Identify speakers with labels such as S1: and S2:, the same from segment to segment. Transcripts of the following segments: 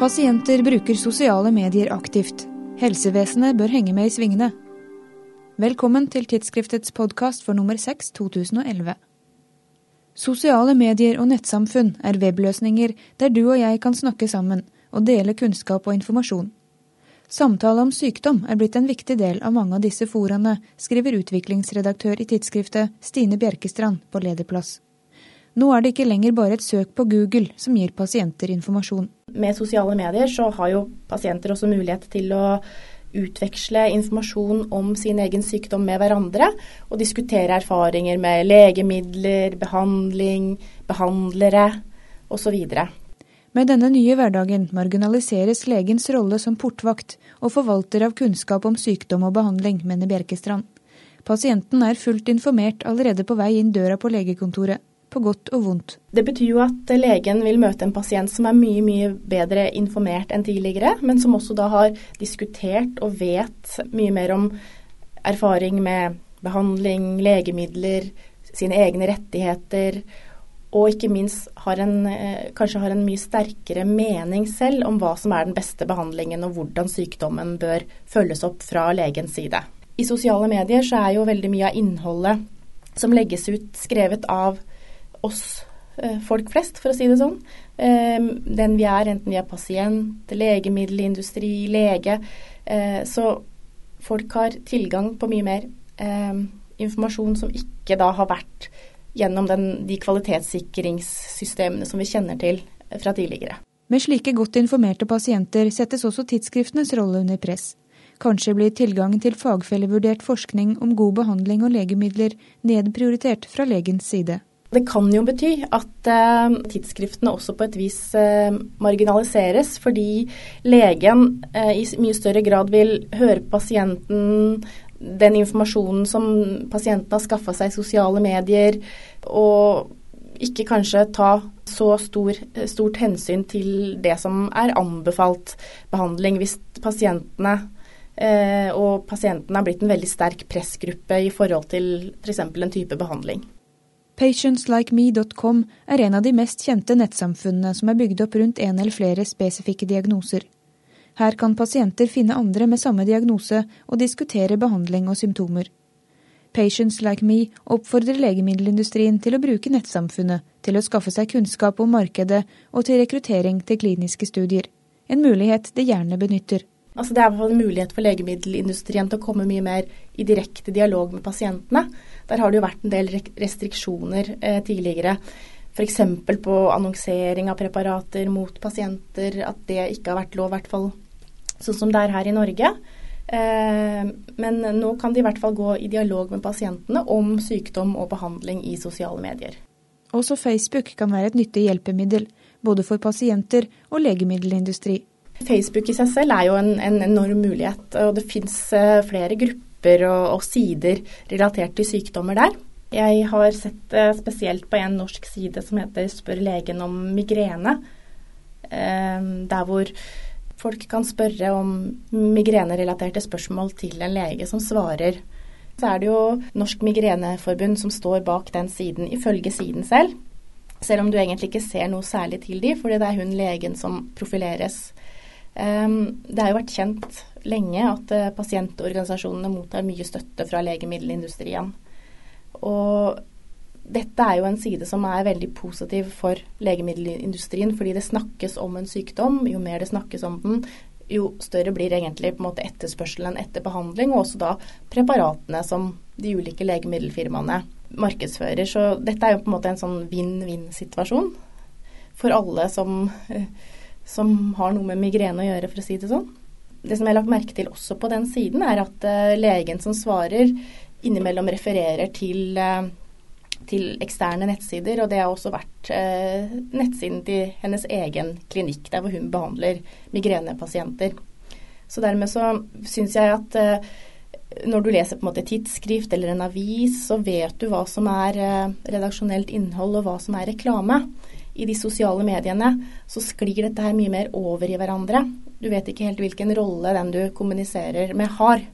S1: Pasienter bruker sosiale medier aktivt. Helsevesenet bør henge med i svingene. Velkommen til tidsskriftets podkast for nummer 6 2011. Sosiale medier og nettsamfunn er webløsninger der du og jeg kan snakke sammen og dele kunnskap og informasjon. Samtale om sykdom er blitt en viktig del av mange av disse foraene, skriver utviklingsredaktør i tidsskriftet Stine Bjerkestrand på lederplass. Nå er det ikke lenger bare et søk på Google som gir pasienter informasjon.
S2: Med sosiale medier så har jo pasienter også mulighet til å utveksle informasjon om sin egen sykdom med hverandre, og diskutere erfaringer med legemidler, behandling, behandlere osv.
S1: Med denne nye hverdagen marginaliseres legens rolle som portvakt og forvalter av kunnskap om sykdom og behandling, mener Bjerkestrand. Pasienten er fullt informert allerede på vei inn døra på legekontoret på godt og vondt.
S2: Det betyr jo at legen vil møte en pasient som er mye, mye bedre informert enn tidligere, men som også da har diskutert og vet mye mer om erfaring med behandling, legemidler, sine egne rettigheter. Og ikke minst har en, eh, kanskje har en mye sterkere mening selv om hva som er den beste behandlingen og hvordan sykdommen bør følges opp fra legens side. I sosiale medier så er jo veldig mye av innholdet som legges ut, skrevet av oss eh, folk flest, for å si det sånn. Ehm, den vi er, enten vi er pasient, legemiddelindustri, lege. Eh, så folk har tilgang på mye mer ehm, informasjon som ikke da har vært gjennom den, de kvalitetssikringssystemene som vi kjenner til fra tidligere.
S1: Med slike godt informerte pasienter settes også tidsskriftenes rolle under press. Kanskje blir tilgangen til fagfellevurdert forskning om god behandling og legemidler nedprioritert fra legens side.
S2: Det kan jo bety at eh, tidsskriftene også på et vis eh, marginaliseres, fordi legen eh, i mye større grad vil høre pasienten, den informasjonen som pasienten har skaffa seg i sosiale medier, og ikke kanskje ta så stor, stort hensyn til det som er anbefalt behandling, hvis pasientene eh, og pasientene har blitt en veldig sterk pressgruppe i forhold til f.eks. en type behandling.
S1: Patientslikeme.com er en av de mest kjente nettsamfunnene som er bygd opp rundt en eller flere spesifikke diagnoser. Her kan pasienter finne andre med samme diagnose og diskutere behandling og symptomer. Patients Like Me oppfordrer legemiddelindustrien til å bruke nettsamfunnet til å skaffe seg kunnskap om markedet og til rekruttering til kliniske studier. En mulighet de gjerne benytter.
S2: Altså det er en mulighet for legemiddelindustrien til å komme mye mer i direkte dialog med pasientene. Der har det jo vært en del restriksjoner eh, tidligere. F.eks. på annonsering av preparater mot pasienter, at det ikke har vært lov, i hvert fall sånn som det er her i Norge. Eh, men nå kan de i hvert fall gå i dialog med pasientene om sykdom og behandling i sosiale medier.
S1: Også Facebook kan være et nyttig hjelpemiddel, både for pasienter og legemiddelindustri.
S2: Facebook i seg selv er jo en, en enorm mulighet, og det fins eh, flere grupper og, og, sider relatert til sykdommer der. Jeg har sett uh, spesielt på en norsk side som heter Spør legen om migrene. Uh, der hvor folk kan spørre om migrenerelaterte spørsmål til en lege som svarer. Så er det jo Norsk migreneforbund som står bak den siden, ifølge siden selv. Selv om du egentlig ikke ser noe særlig til de, fordi det er hun legen som profileres. Ehm, det har jo vært kjent lenge at eh, pasientorganisasjonene mottar mye støtte fra legemiddelindustrien. Og dette er jo en side som er veldig positiv for legemiddelindustrien, fordi det snakkes om en sykdom. Jo mer det snakkes om den, jo større blir egentlig på en måte etterspørselen etter behandling, og også da preparatene som de ulike legemiddelfirmaene markedsfører. Så dette er jo på en måte en sånn vinn-vinn-situasjon for alle som som har noe med migrene å gjøre, for å si det sånn. Det som jeg har lagt merke til også på den siden, er at uh, legen som svarer, innimellom refererer til, uh, til, eksterne nettsider. Og det har også vært uh, nettsiden til hennes egen klinikk, der hvor hun behandler migrenepasienter. Så dermed så syns jeg at når du leser på en måte tidsskrift eller en avis, så vet du hva som er redaksjonelt innhold og hva som er reklame i de sosiale mediene, så sklir dette her mye mer over i hverandre. Du vet ikke helt hvilken rolle den du kommuniserer med, har.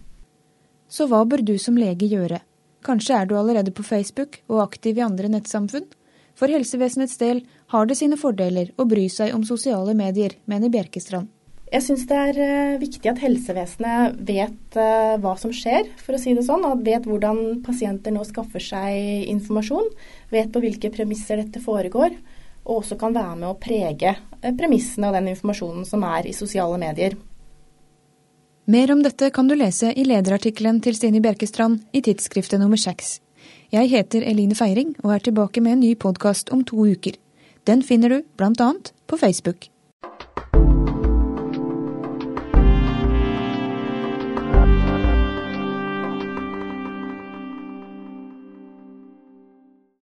S1: Så hva bør du som lege gjøre? Kanskje er du allerede på Facebook og aktiv i andre nettsamfunn? For helsevesenets del har det sine fordeler å bry seg om sosiale medier, mener Bjerkestrand.
S2: Jeg syns det er eh, viktig at helsevesenet vet eh, hva som skjer, for å si det sånn. Og vet hvordan pasienter nå skaffer seg informasjon. Vet på hvilke premisser dette foregår. Og også kan være med å prege eh, premissene og den informasjonen som er i sosiale medier.
S1: Mer om dette kan du lese i lederartikkelen til Stine Bjerkestrand i tidsskriftet nummer seks. Jeg heter Eline Feiring og er tilbake med en ny podkast om to uker. Den finner du annet på Facebook.